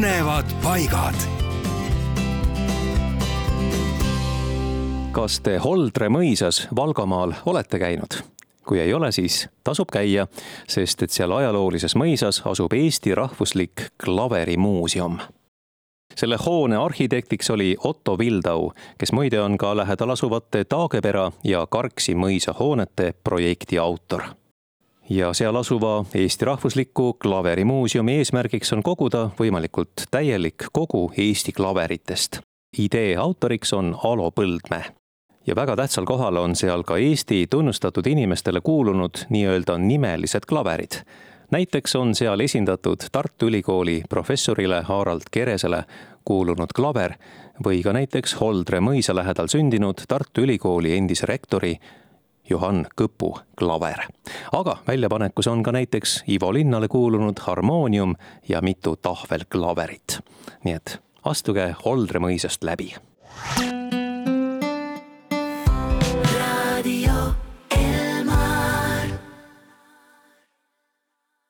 põnevad paigad. kas te Holdre mõisas Valgamaal olete käinud? kui ei ole, siis tasub käia, sest et seal ajaloolises mõisas asub Eesti rahvuslik klaverimuuseum selle hoone arhitektiks oli Otto Vildau, kes muide on ka lähedal asuvate Taagepera ja Karksi mõisa hoonete projekti autor ja seal asuva Eesti Rahvusliku Klaverimuuseumi eesmärgiks on koguda võimalikult täielik kogu Eesti klaveritest. idee autoriks on Alo Põldmäe. ja väga tähtsal kohal on seal ka Eesti tunnustatud inimestele kuulunud nii-öelda nimelised klaverid. näiteks on seal esindatud Tartu Ülikooli professorile Harald Keresele kuulunud klaver või ka näiteks Holdre mõisa lähedal sündinud Tartu Ülikooli endise rektori Johann Kõpu klaver. aga väljapanekus on ka näiteks Ivo Linnale kuulunud harmoonium ja mitu tahvelklaverit. nii et astuge Holdre mõisast läbi